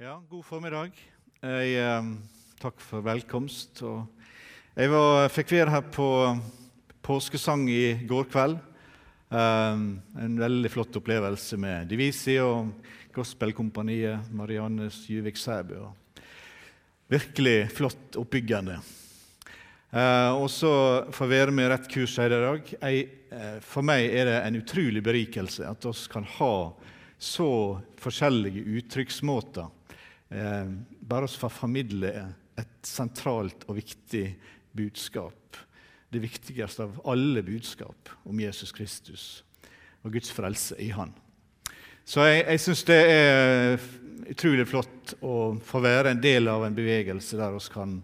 Ja, god formiddag. Jeg, eh, takk for velkomst. Og jeg var, fikk være her på påskesang i går kveld. Eh, en veldig flott opplevelse med Divisi og Gospelkompaniet Mariannes Juvik Sæbø. Virkelig flott oppbyggende. Eh, og så få være med rett kurs her i dag. Jeg, eh, for meg er det en utrolig berikelse at vi kan ha så forskjellige uttrykksmåter eh, bare for å formidle et sentralt og viktig budskap. Det viktigste av alle budskap om Jesus Kristus og Guds frelse i Han. Så jeg, jeg syns det er utrolig flott å få være en del av en bevegelse der vi kan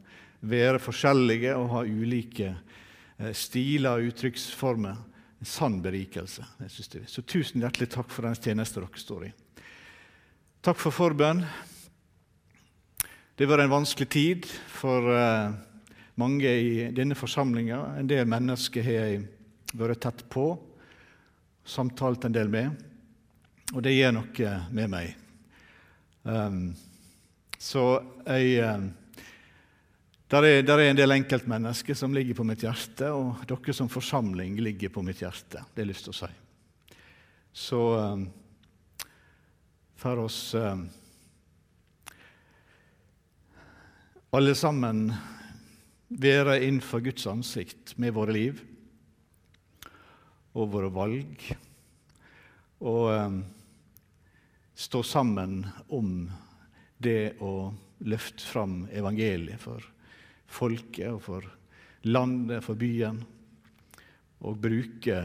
være forskjellige og ha ulike eh, stiler og uttrykksformer. En sann berikelse. Jeg synes det. Så tusen hjertelig takk for den tjenesten dere står i. Takk for forbønn. Det var en vanskelig tid for uh, mange i denne forsamlinga. En del mennesker har jeg vært tett på, samtalt en del med, og det gjør noe med meg. Um, så jeg uh, der er, der er, en del enkeltmennesker som ligger på mitt hjerte, og dere som forsamling ligger på mitt hjerte. Det har jeg lyst til å si. Så um, for oss um, alle sammen være innenfor Guds ansikt med våre liv og våre valg, og um, stå sammen om det å løfte fram evangeliet for folket og for landet, for byen, og bruke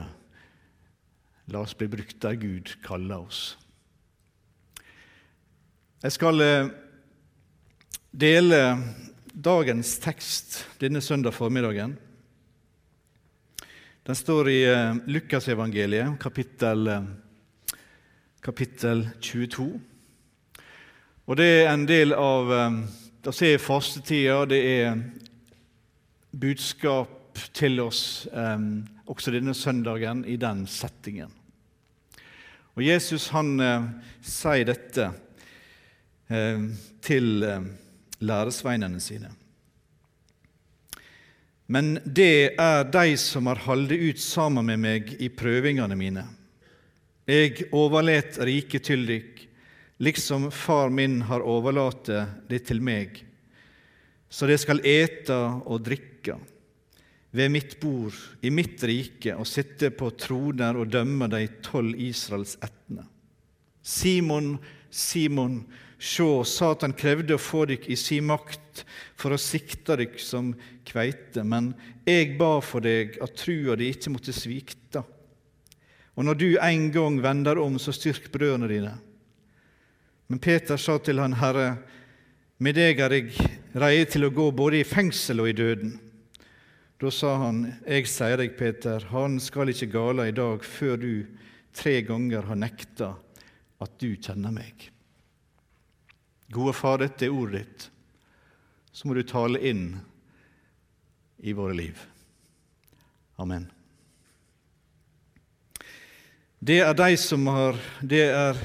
La oss bli brukt der Gud kaller oss. Jeg skal eh, dele dagens tekst denne søndag formiddagen. Den står i eh, Lukasevangeliet, kapittel, eh, kapittel 22. Og det er en del av da ser jeg fastetida, det er budskap til oss eh, også denne søndagen i den settingen. Og Jesus han eh, sier dette eh, til læresveinene sine. Men det er de som har holdt ut sammen med meg i prøvingene mine. Jeg overlet riket til dykk liksom far min har overlatt det til meg, så de skal ete og drikke ved mitt bord i mitt rike og sitte på troner og dømme de tolv Israels etne. Simon, Simon, sjå, Satan krevde å få dykk i si makt for å sikte dykk som kveite, men jeg ba for deg at trua di ikke måtte svikte. Og når du en gang vender om, så styrk brødrene dine. Men Peter sa til han, Herre, med deg er jeg rede til å gå både i fengsel og i døden. Da sa han, Jeg sier deg, Peter, han skal ikke gale i dag før du tre ganger har nekta at du kjenner meg. Gode Far, dette er ordet ditt. Så må du tale inn i våre liv. Amen. Det er de som har Det er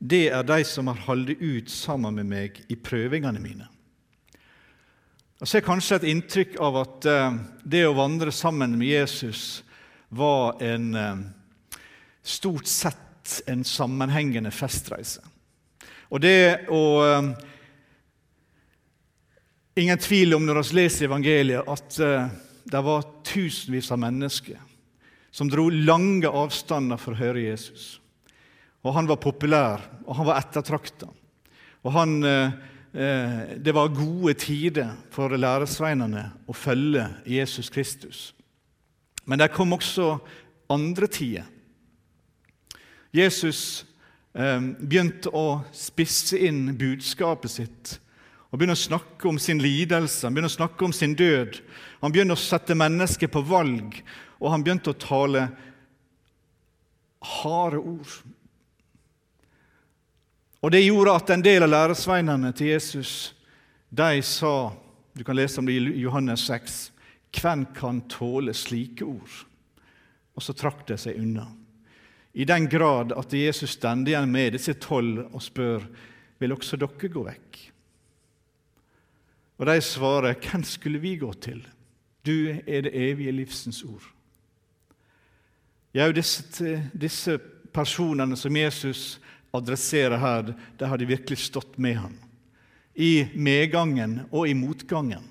det er de som har holdt ut sammen med meg i prøvingene mine. Jeg så er kanskje et inntrykk av at uh, det å vandre sammen med Jesus var en uh, stort sett en sammenhengende festreise. Og det å uh, Ingen tvil om når vi leser evangeliet, at det var tusenvis av mennesker som dro lange avstander for å høre Jesus. Og han var populær, og han var ettertrakta. Og han, eh, eh, det var gode tider for læresveinene å følge Jesus Kristus. Men det kom også andre tider. Jesus eh, begynte å spisse inn budskapet sitt og begynner å snakke om sin lidelse, han begynner å snakke om sin død. Han begynte å sette mennesket på valg, og han begynte å tale harde ord og Det gjorde at en del av læresveinene til Jesus de sa Du kan lese om det i Johannes 6. Hvem kan tåle slike ord? Og så trakk de seg unna. I den grad at Jesus stender igjen med disse tolv og spør vil også dere gå vekk? Og de svarer, hvem skulle vi gå til? Du er det evige livsens ord. Jau, disse, disse personene som Jesus adresserer her, de hadde virkelig stått med ham. I medgangen og i motgangen.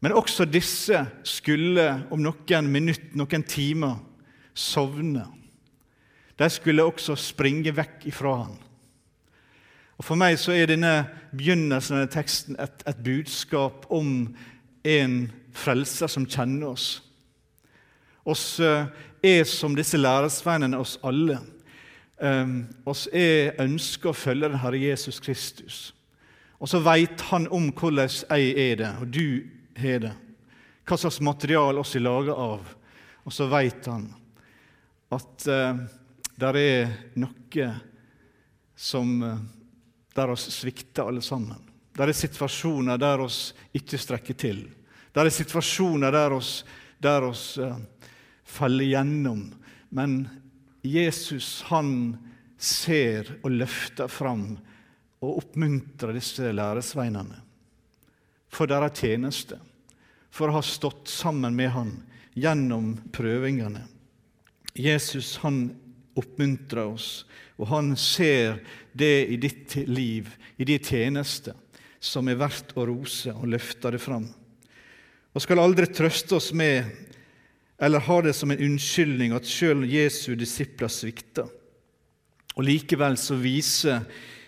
Men også disse skulle om noen minutt, noen timer, sovne. De skulle også springe vekk ifra ham. Og For meg så er denne begynnelsen av denne teksten et, et budskap om en frelser som kjenner oss. Oss eh, er som disse læresveinene, oss alle. Um, oss er ønsker å følge den Herre Jesus Kristus. Og så veit Han om hvordan jeg er det, og du har det. Hva slags material oss er laga av. Og så veit Han at uh, der er noe som uh, der oss svikter alle sammen. Der er situasjoner der oss ikke strekker til. Der er situasjoner der oss, der oss uh, faller gjennom. Men Jesus han ser og løfter fram og oppmuntrer disse læresveinene for deres tjeneste, for å ha stått sammen med han gjennom prøvingene. Jesus han oppmuntrer oss, og han ser det i ditt liv, i din tjeneste, som er verdt å rose, og løfter det fram. Og skal aldri trøste oss med eller har det som en unnskyldning at sjøl Jesu disipler svikter. Og likevel så viser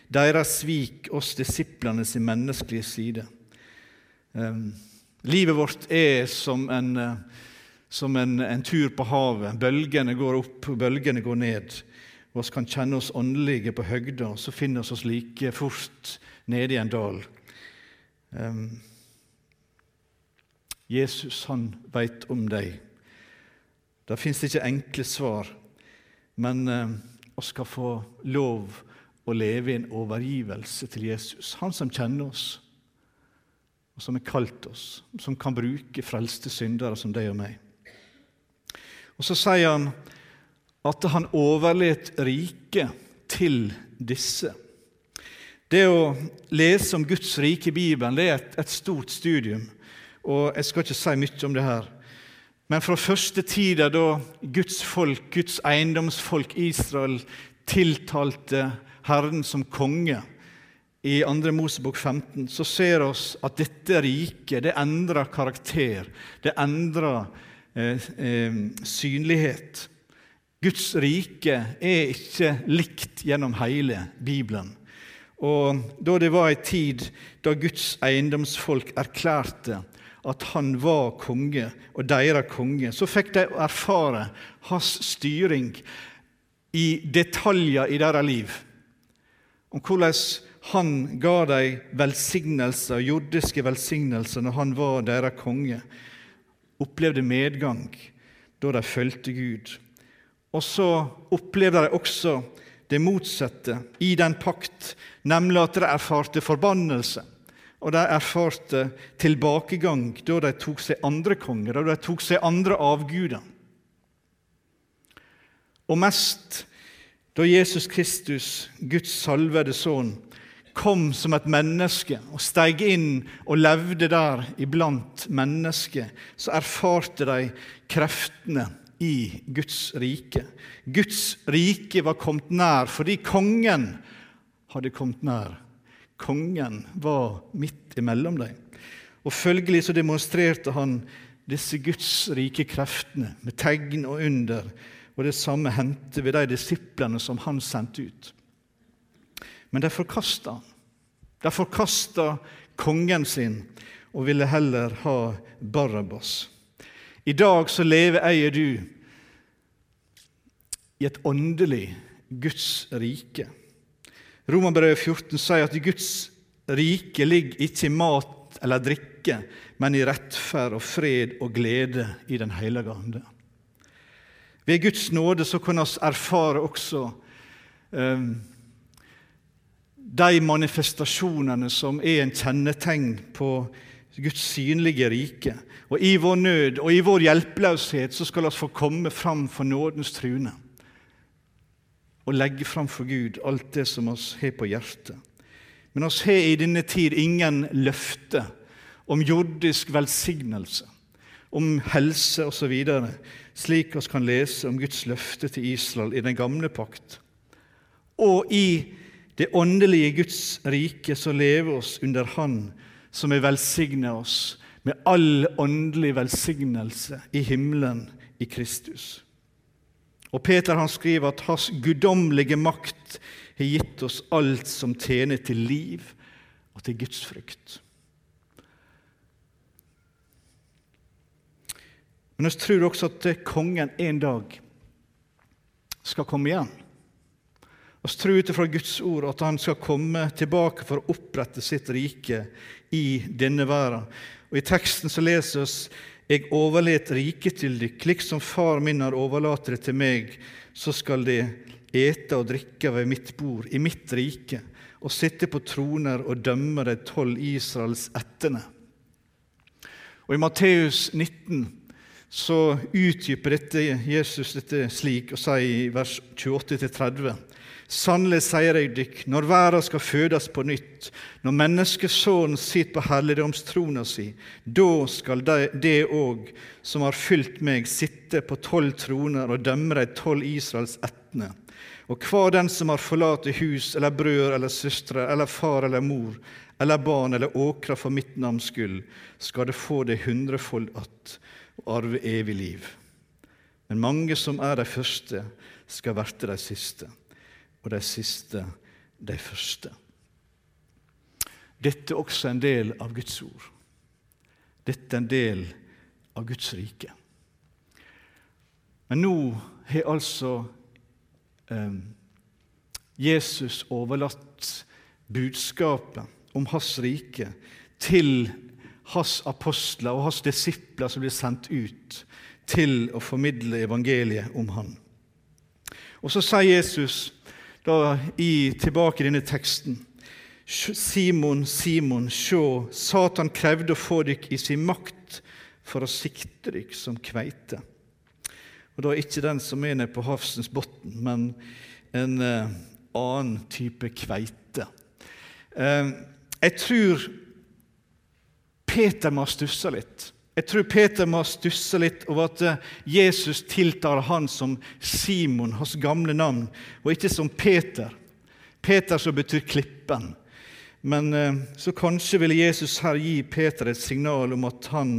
deres svik oss disiplene sin menneskelige side. Um, livet vårt er som en, uh, som en, en tur på havet. Bølgene går opp, bølgene går ned. Og Vi kan kjenne oss åndelige på høgda, og så finner vi oss like fort nede i en dal. Um, Jesus han veit om deg. Det fins ikke enkle svar, men eh, vi skal få lov å leve i en overgivelse til Jesus. Han som kjenner oss, og som har kalt oss, som kan bruke frelste syndere som deg og meg. Og Så sier han at han overlet riket til disse. Det å lese om Guds rike i Bibelen det er et, et stort studium. og Jeg skal ikke si mye om det her. Men fra første tida da Guds folk, Guds eiendomsfolk Israel, tiltalte Herren som konge i 2. Mosebok 15, så ser vi at dette riket det endrer karakter. Det endrer eh, eh, synlighet. Guds rike er ikke likt gjennom hele Bibelen. Og Da det var ei tid da Guds eiendomsfolk erklærte at han var konge og deres konge, så fikk de erfare hans styring i detaljer i deres liv. Om hvordan han ga dem velsignelser, jordiske velsignelser når han var deres konge. Opplevde medgang da de fulgte Gud. Og så opplevde de også det motsatte i den pakt, nemlig at de erfarte forbannelse og de erfarte tilbakegang da de tok seg andre konger, da de tok seg andre avguder. Og mest da Jesus Kristus, Guds salvede sønn, kom som et menneske og steg inn og levde der iblant mennesker, så erfarte de kreftene i Guds rike. Guds rike var kommet nær fordi kongen hadde kommet nær. Kongen var midt imellom dem. Og Følgelig så demonstrerte han disse Guds rike kreftene med tegn og under, og det samme hendte ved de disiplene som han sendte ut. Men de forkasta han. De forkasta kongen sin og ville heller ha Barabbas. I dag så lever jeg og du i et åndelig Guds rike. Romerbrevet 14 sier at Guds rike ligger ikke i mat eller drikke, men i rettferd og fred og glede i Den hellige ande. Ved Guds nåde så kan vi erfare også um, de manifestasjonene som er en kjennetegn på Guds synlige rike. Og I vår nød og i vår hjelpeløshet så skal vi få komme fram for nådens trune og legge fram for Gud alt det som oss har på hjertet. Men oss har i denne tid ingen løfte om jordisk velsignelse, om helse osv., slik vi kan lese om Guds løfte til Israel i den gamle pakt. Og i det åndelige Guds rike så lever oss under Han som vil velsigne oss med all åndelig velsignelse i himmelen i Kristus. Og Peter han skriver at hans guddommelige makt har gitt oss alt som tjener til liv og til Guds frykt. Men vi tror også at kongen en dag skal komme igjen. Vi tror ut fra Guds ord at han skal komme tilbake for å opprette sitt rike i denne verden. Og I teksten så leser vi jeg overlet riket til dykk, liksom far min har overlatt det til meg, så skal de ete og drikke ved mitt bord, i mitt rike, og sitte på troner og dømme de tolv Israels ættene. Og I Matteus 19 så utdyper dette Jesus dette slik og sier i vers 28-30. Sannelig sier jeg dykk, når verden skal fødes på nytt, når menneskesonen sitter på helligdomstrona si, da skal det òg som har fylt meg, sitte på tolv troner og dømme de tolv Israels ættene. Og hver den som har forlatt hus eller brødre eller søstre eller far eller mor eller barn eller åkra for mitt navns skyld, skal det få det hundrefold att og arve evig liv. Men mange som er de første, skal verte de siste og de siste de første. Dette er også en del av Guds ord. Dette er en del av Guds rike. Men nå har altså eh, Jesus overlatt budskapet om hans rike til hans apostler og hans disipler som blir sendt ut til å formidle evangeliet om han. Og så sier Jesus da i, tilbake i denne teksten. Simon, Simon, sjå, Satan krevde å få dykk i sin makt for å sikte dykk som kveite. Og da ikke den som er nede på havsens bunn, men en eh, annen type kveite. Eh, jeg tror Peter må ha stussa litt. Jeg tror Peter må stusse litt over at eh, Jesus tiltaler han som Simon, hans gamle navn, og ikke som Peter. Peter som betyr klippen. Men eh, så kanskje vil Jesus her gi Peter et signal om at han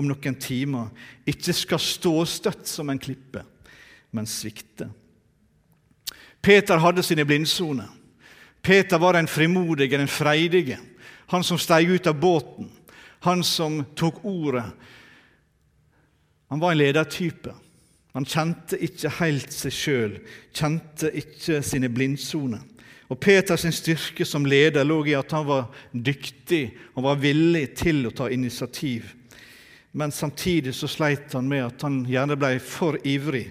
om noen timer ikke skal stå støtt som en klippe, men svikte. Peter hadde sine blindsoner. Peter var en frimodige, en freidige. Han som steg ut av båten han som tok ordet. Han var en ledertype. Han kjente ikke helt seg sjøl, kjente ikke sine blindsoner. Og Peters styrke som leder lå i at han var dyktig og var villig til å ta initiativ. Men samtidig så sleit han med at han gjerne ble for ivrig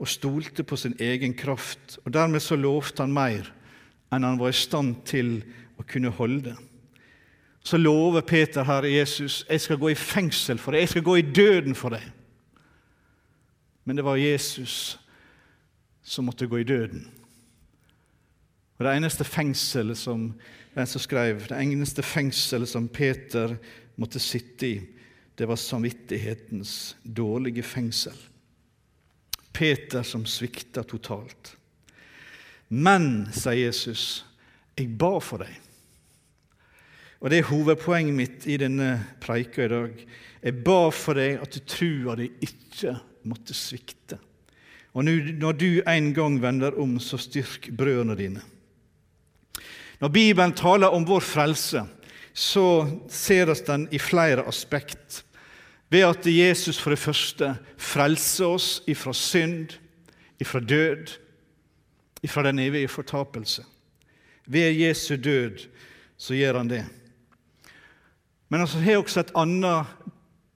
og stolte på sin egen kraft. Og Dermed så lovte han mer enn han var i stand til å kunne holde så lover Peter Herre Jesus jeg skal gå i fengsel for deg, jeg skal gå i døden for deg. Men det var Jesus som måtte gå i døden. Og Det eneste fengselet som den som skrev, det eneste fengselet som Peter måtte sitte i, det var samvittighetens dårlige fengsel. Peter som svikta totalt. Men, sier Jesus, jeg ba for deg. Og Det er hovedpoenget mitt i denne preika i dag. Jeg ba for deg at trua di ikke måtte svikte. Og når du en gang vender om, så styrk brødrene dine. Når Bibelen taler om vår frelse, så ser vi den i flere aspekt. Ved at Jesus for det første frelser oss ifra synd, ifra død, ifra den evige fortapelse. Ved Jesu død så gjør han det. Men han har også et annet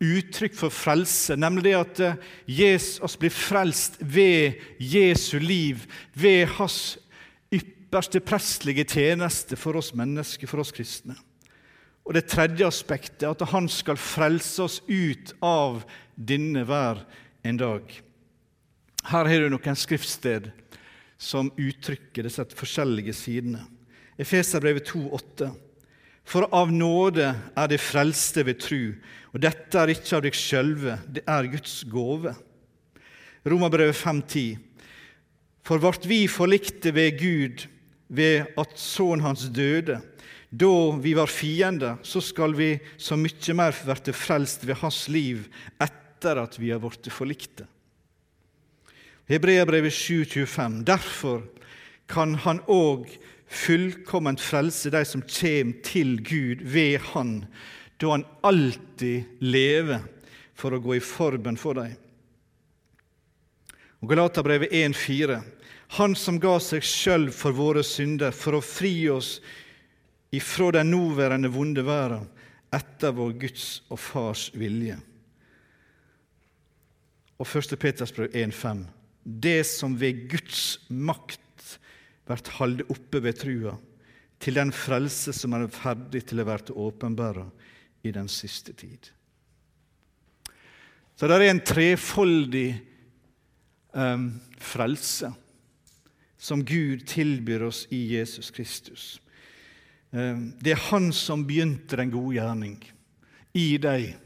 uttrykk for frelse, nemlig det at eh, Jesus blir frelst ved Jesu liv, ved hans ypperste prestlige tjeneste for oss mennesker, for oss kristne. Og Det tredje aspektet er at han skal frelse oss ut av denne hver en dag. Her har du noen skriftsted som uttrykker disse forskjellige sidene. Efeserbrevet 2,8. For av nåde er det frelste ved tru, og dette er ikke av deg sjølve, det er Guds gåve. Romerbrevet 5,10. For vart vi forlikte ved Gud ved at sønnen hans døde, da vi var fiender, så skal vi så mye mer verte frelst ved hans liv etter at vi har blitt forlikte. Hebreabrevet 7,25. Derfor kan han òg fullkomment frelse de som kommer til Gud ved Han, da han alltid lever for å gå i forbønn for dem. Og Galaterbrevet 1,4. Han som ga seg sjøl for våre synder, for å fri oss ifra den nåværende vonde verden, etter vår Guds og Fars vilje. Og 1. Peters brev 1,5 det som ved Guds makt blir halde oppe ved trua, til den frelse som er ferdig til å være åpenbara i den siste tid. Så det er en trefoldig um, frelse som Gud tilbyr oss i Jesus Kristus. Um, det er Han som begynte den gode gjerning i deg,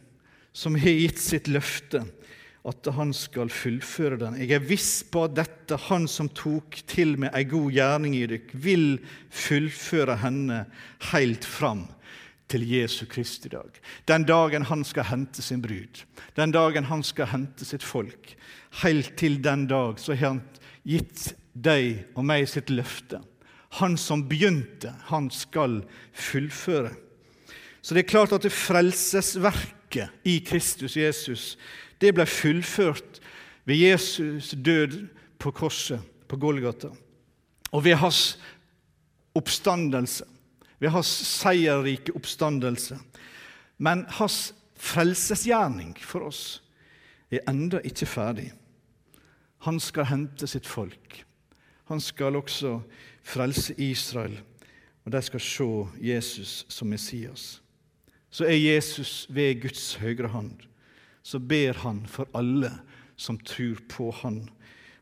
som har gitt sitt løfte at han skal fullføre den. Jeg er viss på at dette, han som tok til med ei god gjerning i dykk, vil fullføre henne helt fram til Jesu Kristi dag. Den dagen han skal hente sin brud, den dagen han skal hente sitt folk. Helt til den dag så har han gitt deg og meg sitt løfte. Han som begynte, han skal fullføre. Så det er klart at det frelsesverket i Kristus Jesus det ble fullført ved Jesus død på korset på Golgata. Og ved hans oppstandelse, ved hans seierrike oppstandelse. Men hans frelsesgjerning for oss er enda ikke ferdig. Han skal hente sitt folk. Han skal også frelse Israel, og de skal se Jesus som Messias. Så er Jesus ved Guds høyre hånd så ber han for alle som tror på han.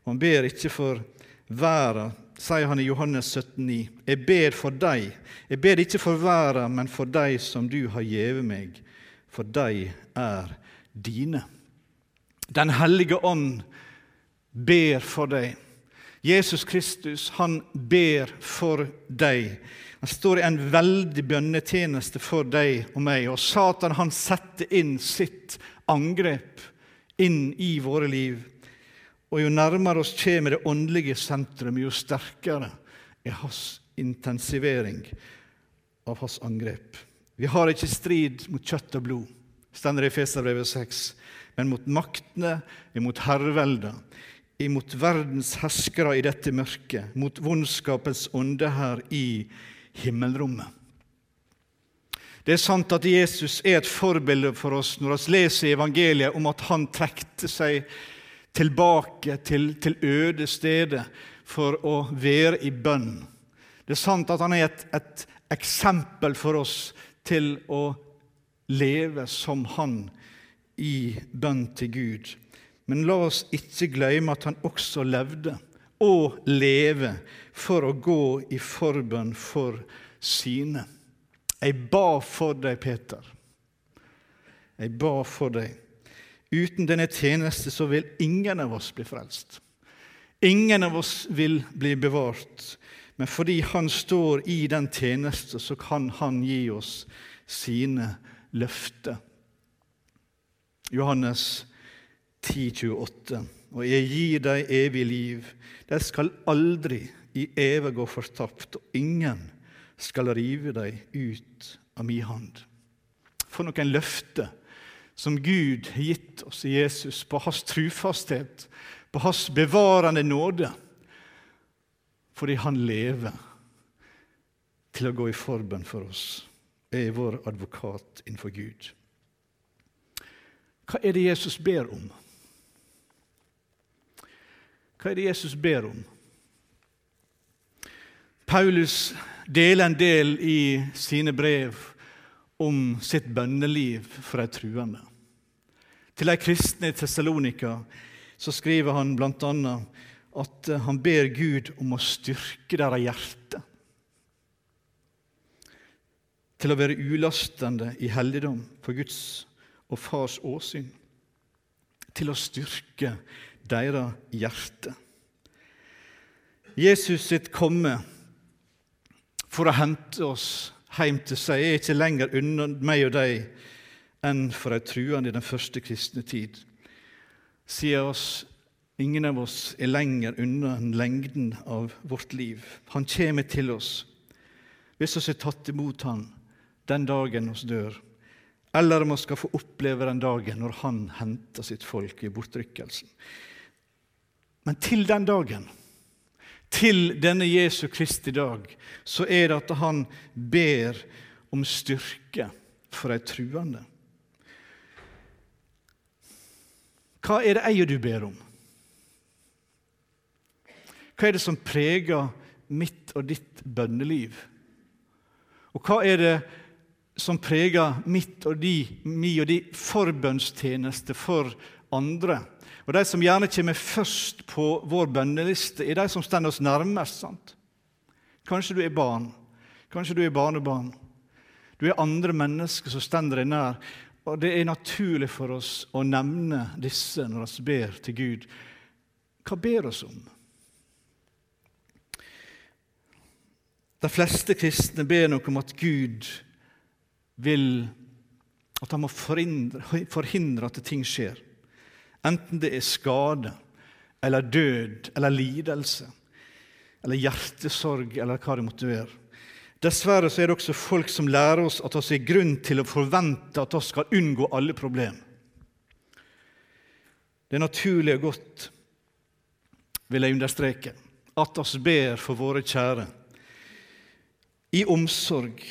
Og han ber ikke for verden, sier han i Johannes 17,9. Jeg ber for deg. Jeg ber ikke for verden, men for deg som du har gjeve meg, for de er dine. Den hellige ånd ber for deg. Jesus Kristus, han ber for deg. Han står i en veldig bønnetjeneste for deg og meg. Og Satan han setter inn sitt angrep inn i våre liv. Og jo nærmere oss kommer det åndelige sentrum, jo sterkere er hans intensivering av hans angrep. Vi har ikke strid mot kjøtt og blod, står i Feserbrevet 6, men mot maktene, imot herrevelder, imot verdens herskere i dette mørket, mot vondskapens ånde her i himmelrommet. Det er sant at Jesus er et forbilde for oss når vi leser evangeliet om at han trekte seg tilbake til, til øde steder for å være i bønn. Det er sant at han er et, et eksempel for oss til å leve som han i bønn til Gud. Men la oss ikke glemme at han også levde og lever for å gå i forbønn for sine. Jeg ba for deg, Peter. Jeg ba for deg. Uten denne tjeneste så vil ingen av oss bli frelst. Ingen av oss vil bli bevart. Men fordi han står i den tjeneste, så kan han gi oss sine løfter. Johannes 10, 28. Og jeg gir deg evig liv. De skal aldri i evig gå fortapt, og ingen skal rive deg ut av mi hand. For noen løfter som Gud har gitt oss i Jesus på hans trufasthet, på hans bevarende nåde, fordi han lever til å gå i forbønn for oss, er vår advokat innenfor Gud. Hva er det Jesus ber om? Hva er det Jesus ber om? Paulus deler en del i sine brev om sitt bønneliv for de truende. Til de kristne i Tessalonika skriver han bl.a. at eh, han ber Gud om å styrke deres hjerte. Til å være ulastende i helligdom for Guds og Fars åsyn. Til å styrke deres hjerte. Jesus sitt komme for å hente oss hjem til seg er ikke lenger unna meg og deg enn for de truende i den første kristne tid. Sier oss ingen av oss er lenger unna lengden av vårt liv. Han kommer til oss hvis vi har tatt imot Han den dagen vi dør, eller om vi skal få oppleve den dagen når Han henter sitt folk i bortrykkelsen. Men til den dagen til denne Jesu Kristi dag, så er det at han ber om styrke for de truende. Hva er det jeg og du ber om? Hva er det som preger mitt og ditt bønneliv? Og hva er det som preger mitt og de, mi og di forbønnstjeneste for andre? Og De som gjerne kommer først på vår bønneliste, er de som står oss nærmest. sant? Kanskje du er barn, kanskje du er barnebarn. Du er andre mennesker som står deg nær. Og Det er naturlig for oss å nevne disse når vi ber til Gud. Hva ber oss om? De fleste kristne ber noe om at Gud vil At han må forhindre, forhindre at ting skjer. Enten det er skade eller død eller lidelse eller hjertesorg eller hva det måtte være. Dessverre så er det også folk som lærer oss at vi har grunn til å forvente at vi skal unngå alle problemer. Det er naturlig og godt, vil jeg understreke, at vi ber for våre kjære i omsorg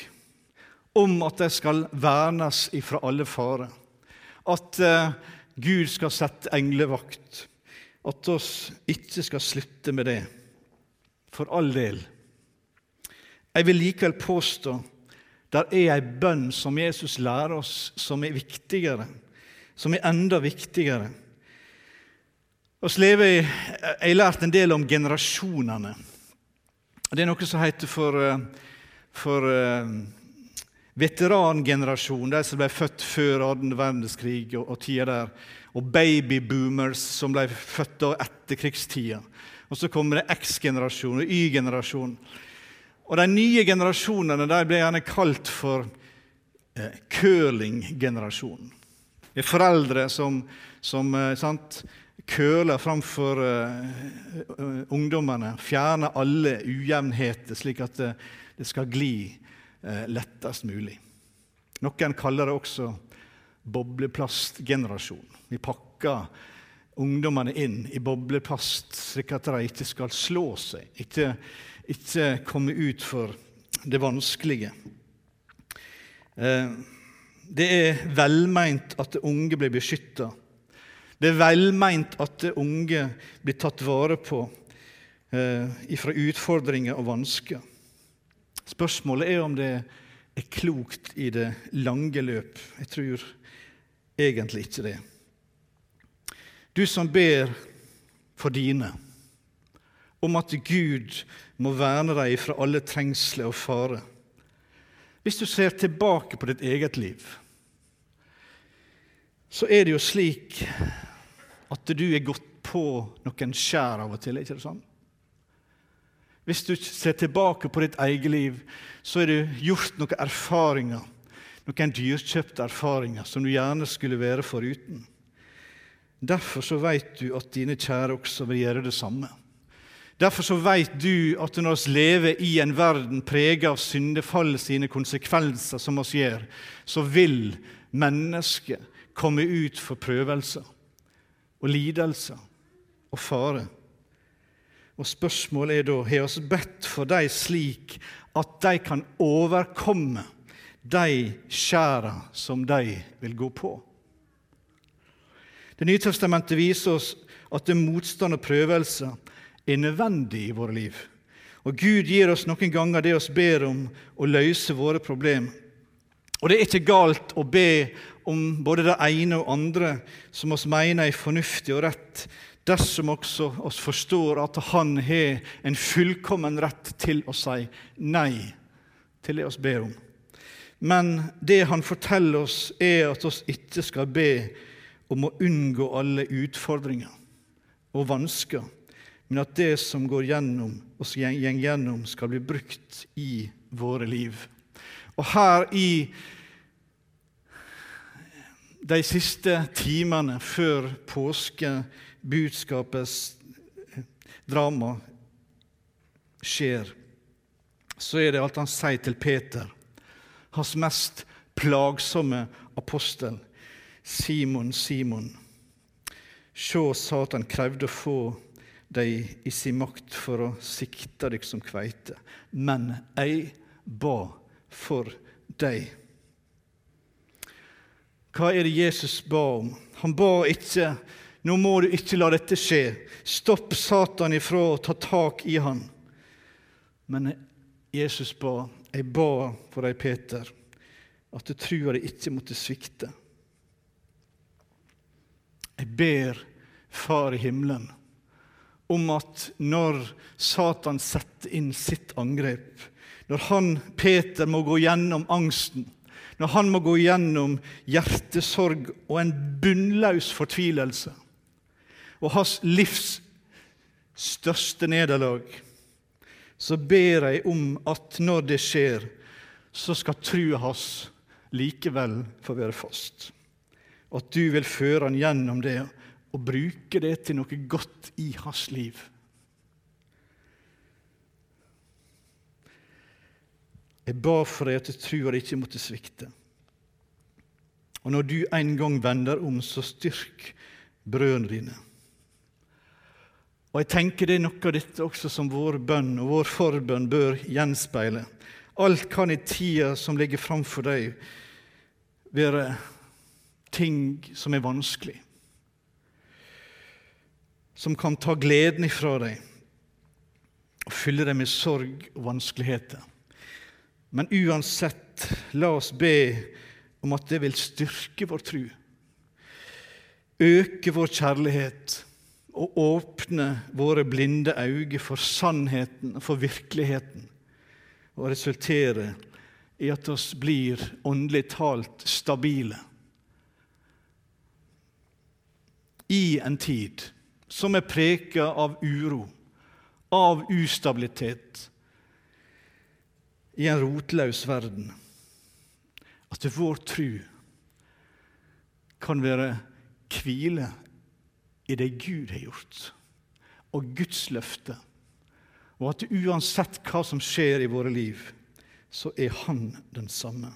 om at de skal vernes ifra alle farer. At uh, Gud skal sette englevakt, at oss ikke skal slutte med det. For all del. Jeg vil likevel påstå der er ei bønn som Jesus lærer oss, som er viktigere, som er enda viktigere. Oss lever, jeg har lært en del om generasjonene. Det er noe som heter for, eh, for eh, veterangenerasjon, de som ble født før annen verdenskrig og, og tida der, og babyboomers som ble født etter krigstida. Og så kommer det X-generasjon og Y-generasjon. Og De nye generasjonene de ble gjerne kalt for eh, curling-generasjonen. Det er foreldre som, som eh, sant, køler framfor eh, ungdommene, fjerner alle ujevnheter, slik at det, det skal gli Eh, lettest mulig. Noen kaller det også bobleplastgenerasjon. Vi pakker ungdommene inn i bobleplast, slik at de ikke skal slå seg, ikke, ikke komme ut for det vanskelige. Eh, det er velmeint at unge blir beskytta. Det er velmeint at unge blir tatt vare på eh, fra utfordringer og vansker. Spørsmålet er om det er klokt i det lange løp. Jeg tror egentlig ikke det. Du som ber for dine, om at Gud må verne deg fra alle trengsler og fare. Hvis du ser tilbake på ditt eget liv, så er det jo slik at du er gått på noen skjær av og til. ikke det sånn? Hvis du ser tilbake på ditt eget liv, så er det gjort noen erfaringer, noen dyrkjøpte erfaringer som du gjerne skulle være foruten. Derfor så vet du at dine kjære også vil gjøre det samme. Derfor så vet du at når vi lever i en verden preget av syndefallet sine konsekvenser, som vi gjør, så vil mennesket komme ut for prøvelser og lidelser og fare. Og Spørsmålet er da har oss bedt for dem slik at de kan overkomme de skjæra som de vil gå på. Det nye testamentet viser oss at det motstand og prøvelser er nødvendig i våre liv. Og Gud gir oss noen ganger det vi ber om å løse våre problemer. Og det er ikke galt å be om både det ene og andre som oss mener er fornuftig og rett, dersom også oss forstår at Han har en fullkommen rett til å si nei til det oss ber om. Men det Han forteller oss, er at oss ikke skal be om å unngå alle utfordringer og vansker, men at det som går gjennom, oss gjeng gjennom, skal bli brukt i våre liv. Og her i de siste timene før påskebudskapets drama skjer, så er det alt han sier til Peter, hans mest plagsomme apostel. Simon, Simon, sjå Satan krevde å få deg i sin makt for å sikte deg som kveite, men jeg ba for deg. Hva er det Jesus ba om? Han ba ikke 'Nå må du ikke la dette skje'. Stopp Satan ifra å ta tak i han. Men Jesus ba, 'Jeg ba for deg, Peter, at du trua deg ikke måtte svikte'. Jeg ber Far i himmelen om at når Satan setter inn sitt angrep, når han, Peter, må gå gjennom angsten, når han må gå gjennom hjertesorg og en bunnløs fortvilelse og hans livs største nederlag, så ber jeg om at når det skjer, så skal trua hans likevel få være fast. At du vil føre han gjennom det og bruke det til noe godt i hans liv. Jeg ba for deg at det ikke måtte svikte. Og når du en gang vender om, så styrk brødrene dine. Og jeg tenker Det er noe av dette også som vår bønn og vår forbønn bør gjenspeile. Alt kan i tida som ligger framfor deg, være ting som er vanskelig, som kan ta gleden ifra deg og fylle deg med sorg og vanskeligheter. Men uansett, la oss be om at det vil styrke vår tru, øke vår kjærlighet og åpne våre blinde øyne for sannheten for virkeligheten, og resultere i at oss blir åndelig talt stabile i en tid som er preka av uro, av ustabilitet, i en rotløs verden. At vår tru kan være hvile i det Gud har gjort, og Guds løfte. Og at uansett hva som skjer i våre liv, så er Han den samme.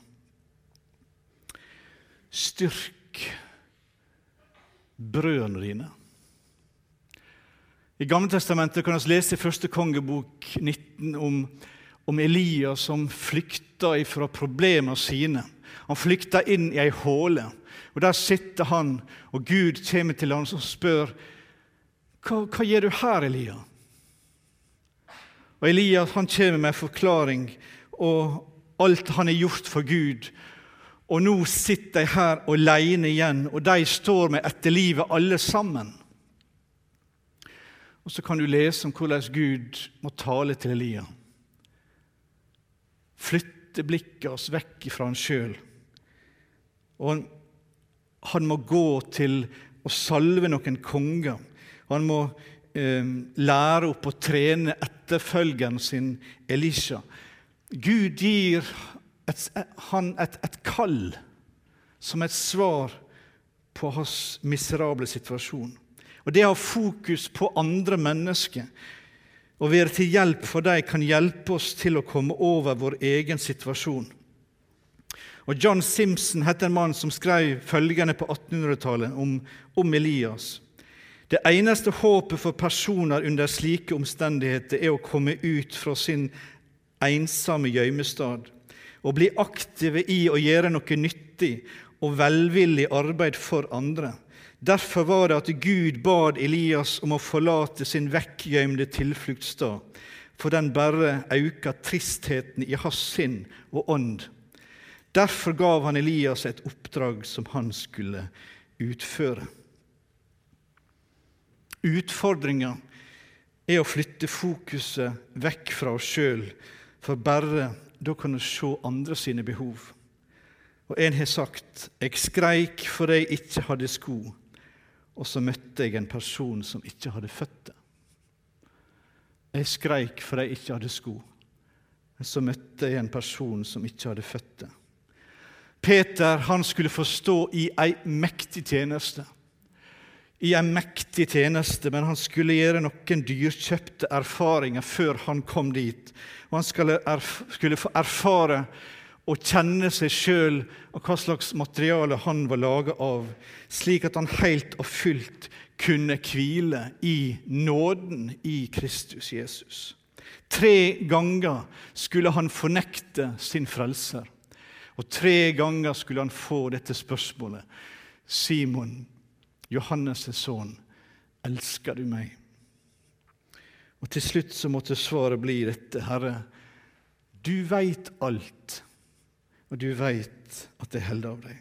Styrk brødene dine. I Gamletestamentet kan vi lese i første kongebok 19 om, om Elias som flykta fra problemene sine. Han flykter inn i ei håle. og Der sitter han, og Gud kommer til ham og spør hva, hva gjør du her, Elia? Og Elias han kommer med en forklaring og alt han har gjort for Gud. Og nå sitter de her alene igjen, og de står med etter livet alle sammen. Og så kan du lese om hvordan Gud må tale til Elia. Flytte blikket oss vekk fra han sjøl. Og han, han, må gå til å salve noen konger. Han må eh, lære opp og trene etterfølgeren sin Elisha. Gud gir et, han et, et kall som et svar på hans miserable situasjon. Og Det å ha fokus på andre mennesker og være til hjelp for dem kan hjelpe oss til å komme over vår egen situasjon. Og John Simpson heter en mann som skrev følgende på 1800-tallet om, om Elias. Det eneste håpet for personer under slike omstendigheter er å komme ut fra sin ensomme gjøymestad og bli aktive i å gjøre noe nyttig og velvillig arbeid for andre. Derfor var det at Gud bad Elias om å forlate sin vekkgjømde tilfluktsstad, for den bare auka tristheten i hans sinn og ånd. Derfor gav han Elias et oppdrag som han skulle utføre. Utfordringa er å flytte fokuset vekk fra oss sjøl, for bare da kan vi se andre sine behov. Og en har sagt 'Jeg skreik for jeg ikke hadde sko', og så møtte jeg en person som ikke hadde føtter. Jeg skreik fordi jeg ikke hadde sko, men så møtte jeg en person som ikke hadde føtter. Peter han skulle få stå i ei mektig tjeneste. I ei mektig tjeneste, men han skulle gjøre noen dyrkjøpte erfaringer før han kom dit. Og han skulle, erf skulle få erfare og kjenne seg sjøl og hva slags materiale han var laga av, slik at han helt og fullt kunne hvile i nåden i Kristus Jesus. Tre ganger skulle han fornekte sin frelser. Og tre ganger skulle han få dette spørsmålet. Simon, Johannes' sønn, elsker du meg? Og til slutt så måtte svaret bli dette, Herre, du veit alt og du veit at jeg holder av deg.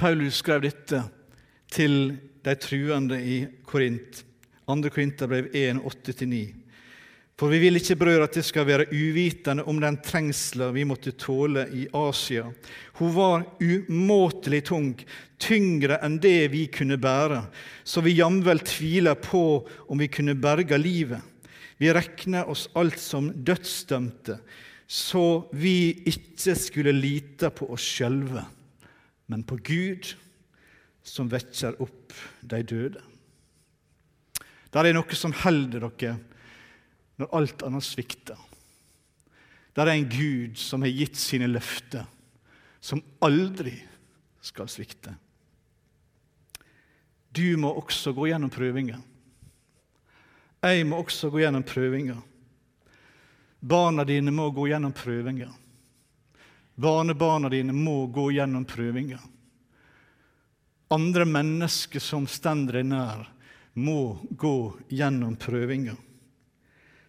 Paulus skrev dette til de truende i Korint, 2. Korinterbrev 1, 8-9. For vi vil ikke, brødre, at det skal være uvitende om den trengsla vi måtte tåle i Asia. Hun var umåtelig tung, tyngre enn det vi kunne bære, så vi jamvel tviler på om vi kunne berge livet. Vi regner oss alt som dødsdømte så vi ikke skulle lite på oss sjølve, men på Gud, som vekker opp de døde. Der er noe som holder dere når alt annet svikter. Der er en Gud som har gitt sine løfter, som aldri skal svikte. Du må også gå gjennom prøvinger. Jeg må også gå gjennom prøvinger. Barna dine må gå gjennom prøvinger. Barnebarna dine må gå gjennom prøvinger. Andre mennesker som stender deg nær, må gå gjennom prøvinger.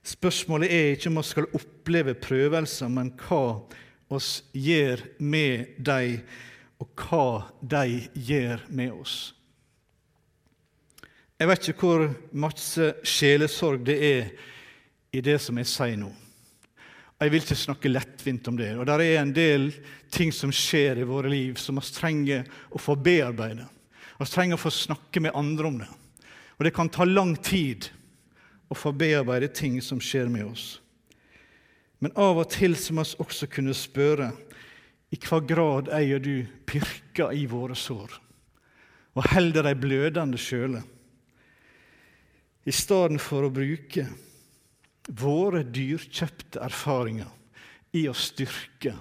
Spørsmålet er ikke om vi skal oppleve prøvelser, men hva oss gjør med dem, og hva de gjør med oss. Jeg vet ikke hvor masse sjelesorg det er i det som jeg sier nå. Jeg vil ikke snakke lettvint om det. Og Det er en del ting som skjer i våre liv, som vi trenger å få bearbeide. Vi trenger å få snakke med andre om det. Og det kan ta lang tid å få bearbeide ting som skjer med oss. Men av og til må vi også kunne spørre i hva grad jeg du pirker i våre sår og holder de blødende sjøle, i stedet for å bruke våre dyrkjøpte erfaringer i å styrke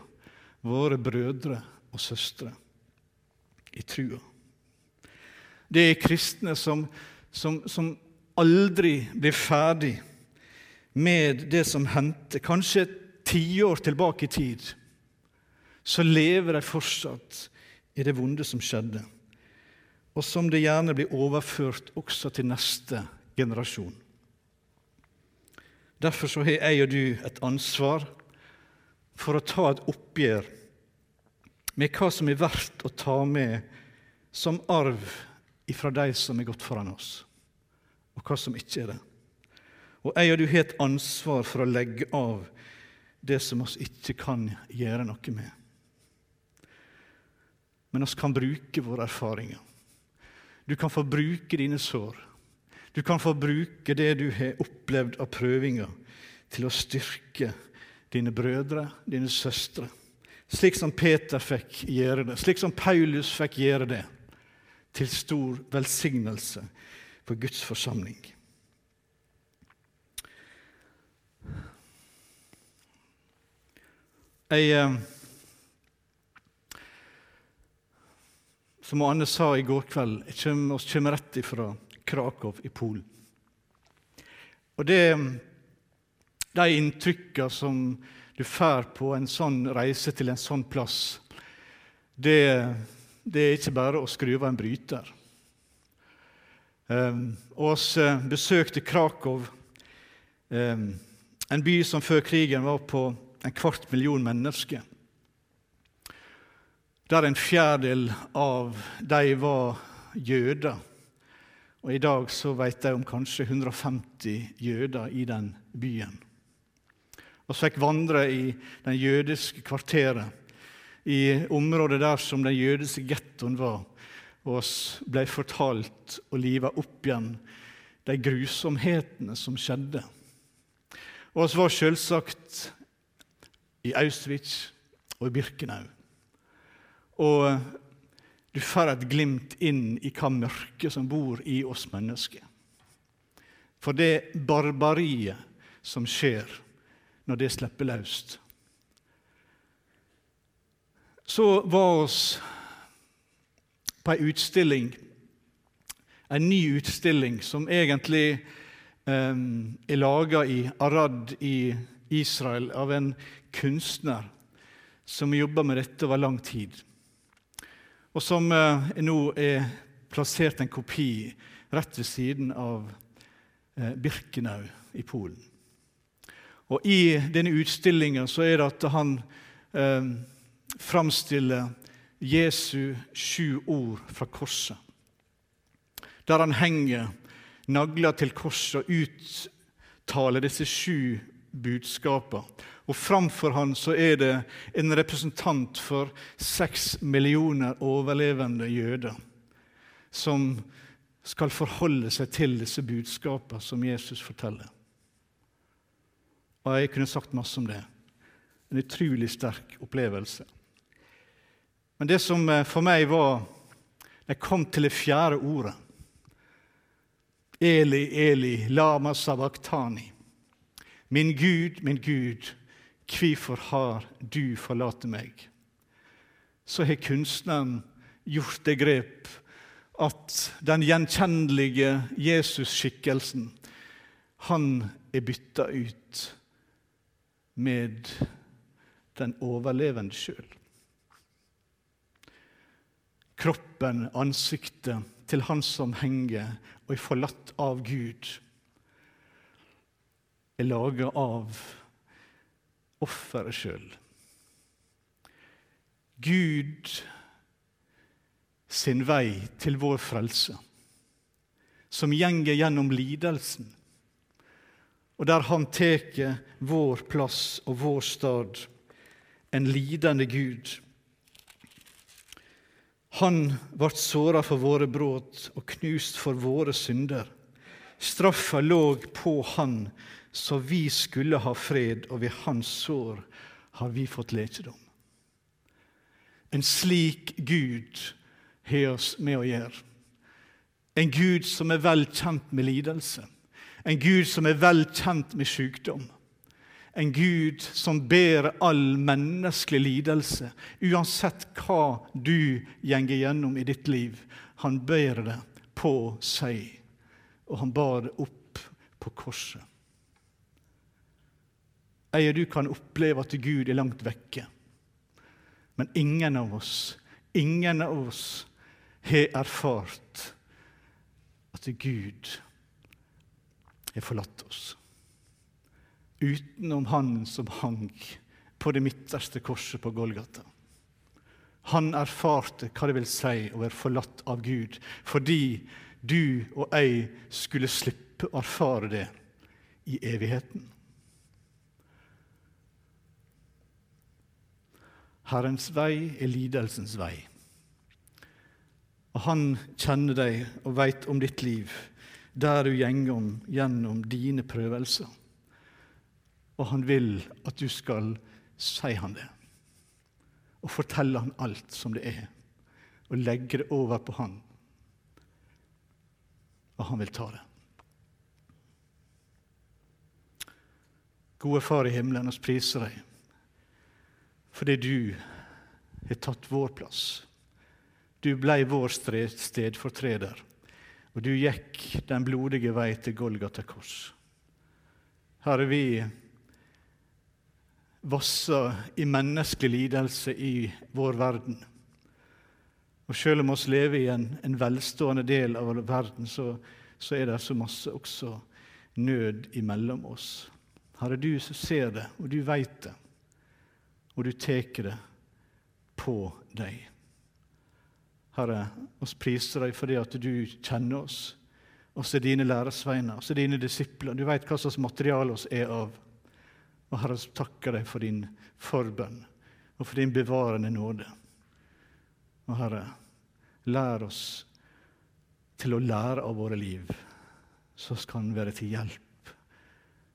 våre brødre og søstre i trua. Det er kristne som, som, som aldri blir ferdig med det som hendte, kanskje tiår tilbake i tid. Så lever de fortsatt i det vonde som skjedde, og som det gjerne blir overført også til neste generasjon. Derfor så har jeg og du et ansvar for å ta et oppgjør med hva som er verdt å ta med som arv ifra de som er gått foran oss, og hva som ikke er det. Og jeg og du har et ansvar for å legge av det som oss ikke kan gjøre noe med. Men oss kan bruke våre erfaringer. Du kan få bruke dine sår. Du kan få bruke det du har opplevd av prøvinger, til å styrke dine brødre, dine søstre. Slik som Peter fikk gjøre det, slik som Paulus fikk gjøre det. Til stor velsignelse for Guds forsamling. Jeg, eh, som Anne sa i går kveld, jeg kommer, kommer rett ifra Krakow i Polen. Og det, De inntrykkene som du får på en sånn reise til en sånn plass, det, det er ikke bare å skru av en bryter. Um, besøkte Krakow, um, en by som før krigen var på en kvart million mennesker. Der en fjerdedel av de var jøder Og I dag så vet jeg om kanskje 150 jøder i den byen. Vi fikk vandre i den jødiske kvarteret, i området der som den jødiske gettoen var. Og oss ble fortalt og liva opp igjen de grusomhetene som skjedde. Og oss var selvsagt i Auschwitz og i Birkenau. Og du får et glimt inn i hva mørket som bor i oss mennesker. For det barbariet som skjer når det slipper løst. Så var oss på ei utstilling, en ny utstilling som egentlig eh, er laga i Arad i Israel av en kunstner som jobba med dette over lang tid, og som eh, nå er plassert en kopi rett ved siden av eh, Birkenau i Polen. Og I denne utstillinga er det at han eh, framstiller Jesu sju ord fra korset, der han henger nagler til korset og uttaler disse sju budskapene. Og framfor han så er det en representant for seks millioner overlevende jøder som skal forholde seg til disse budskapene som Jesus forteller. Og jeg kunne sagt masse om det. En utrolig sterk opplevelse. Men det som eh, for meg var Jeg kom til det fjerde ordet. Eli, Eli, lama sabachthani. Min Gud, min Gud, Hvorfor har du forlatt meg? Så har kunstneren gjort det grep at den gjenkjennelige Jesus-skikkelsen, han er bytta ut med den overlevende sjøl. Kroppen, ansiktet til han som henger og er forlatt av Gud, er laga av offeret sjøl. Gud sin vei til vår frelse, som gjenger gjennom lidelsen, og der han tar vår plass og vår stad, en lidende Gud. Han ble såra for våre brudd og knust for våre synder. Straffa lå på han så vi skulle ha fred, og ved hans sår har vi fått lekedom. En slik Gud har oss med å gjøre. En Gud som er vel kjent med lidelse. En Gud som er vel kjent med sykdom. En Gud som ber all menneskelig lidelse, uansett hva du gjenger gjennom i ditt liv. Han ber det på seg, og han bar det opp på korset. Jeg og du kan oppleve at Gud er langt vekke. Men ingen av oss, ingen av oss har erfart at Gud har forlatt oss. Utenom Han som hang på det midterste korset på Golgata. Han erfarte hva det vil si å være forlatt av Gud, fordi du og jeg skulle slippe å erfare det i evigheten. Herrens vei er lidelsens vei. Og Han kjenner deg og veit om ditt liv, der du gjenger gjennom dine prøvelser. Og han vil at du skal si han det, og fortelle han alt som det er, og legge det over på han. Og han vil ta det. Gode Far i himmelen, oss priser deg fordi du har tatt vår plass. Du blei vår stedfortreder, og du gikk den blodige vei til Golgata kors. Herre, vi vasser i menneskelig lidelse i vår verden. Og selv om vi lever i en, en velstående del av verden, så, så, er det så masse også nød imellom oss. Herre, du som ser det, og du veit det og du tar det på deg. Herre, oss priser deg fordi at du kjenner oss. oss er dine læresveiner, oss er dine disipler. Du vet hva slags materiale oss er av. Og Herre, så takker deg for din forbønn og for din bevarende nåde. Og Herre, lær oss til å lære av våre liv, så vi kan være til hjelp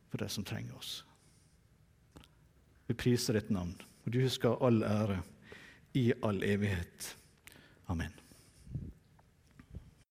for de som trenger oss. Vi priser ditt navn, og du skal all ære i all evighet. Amen.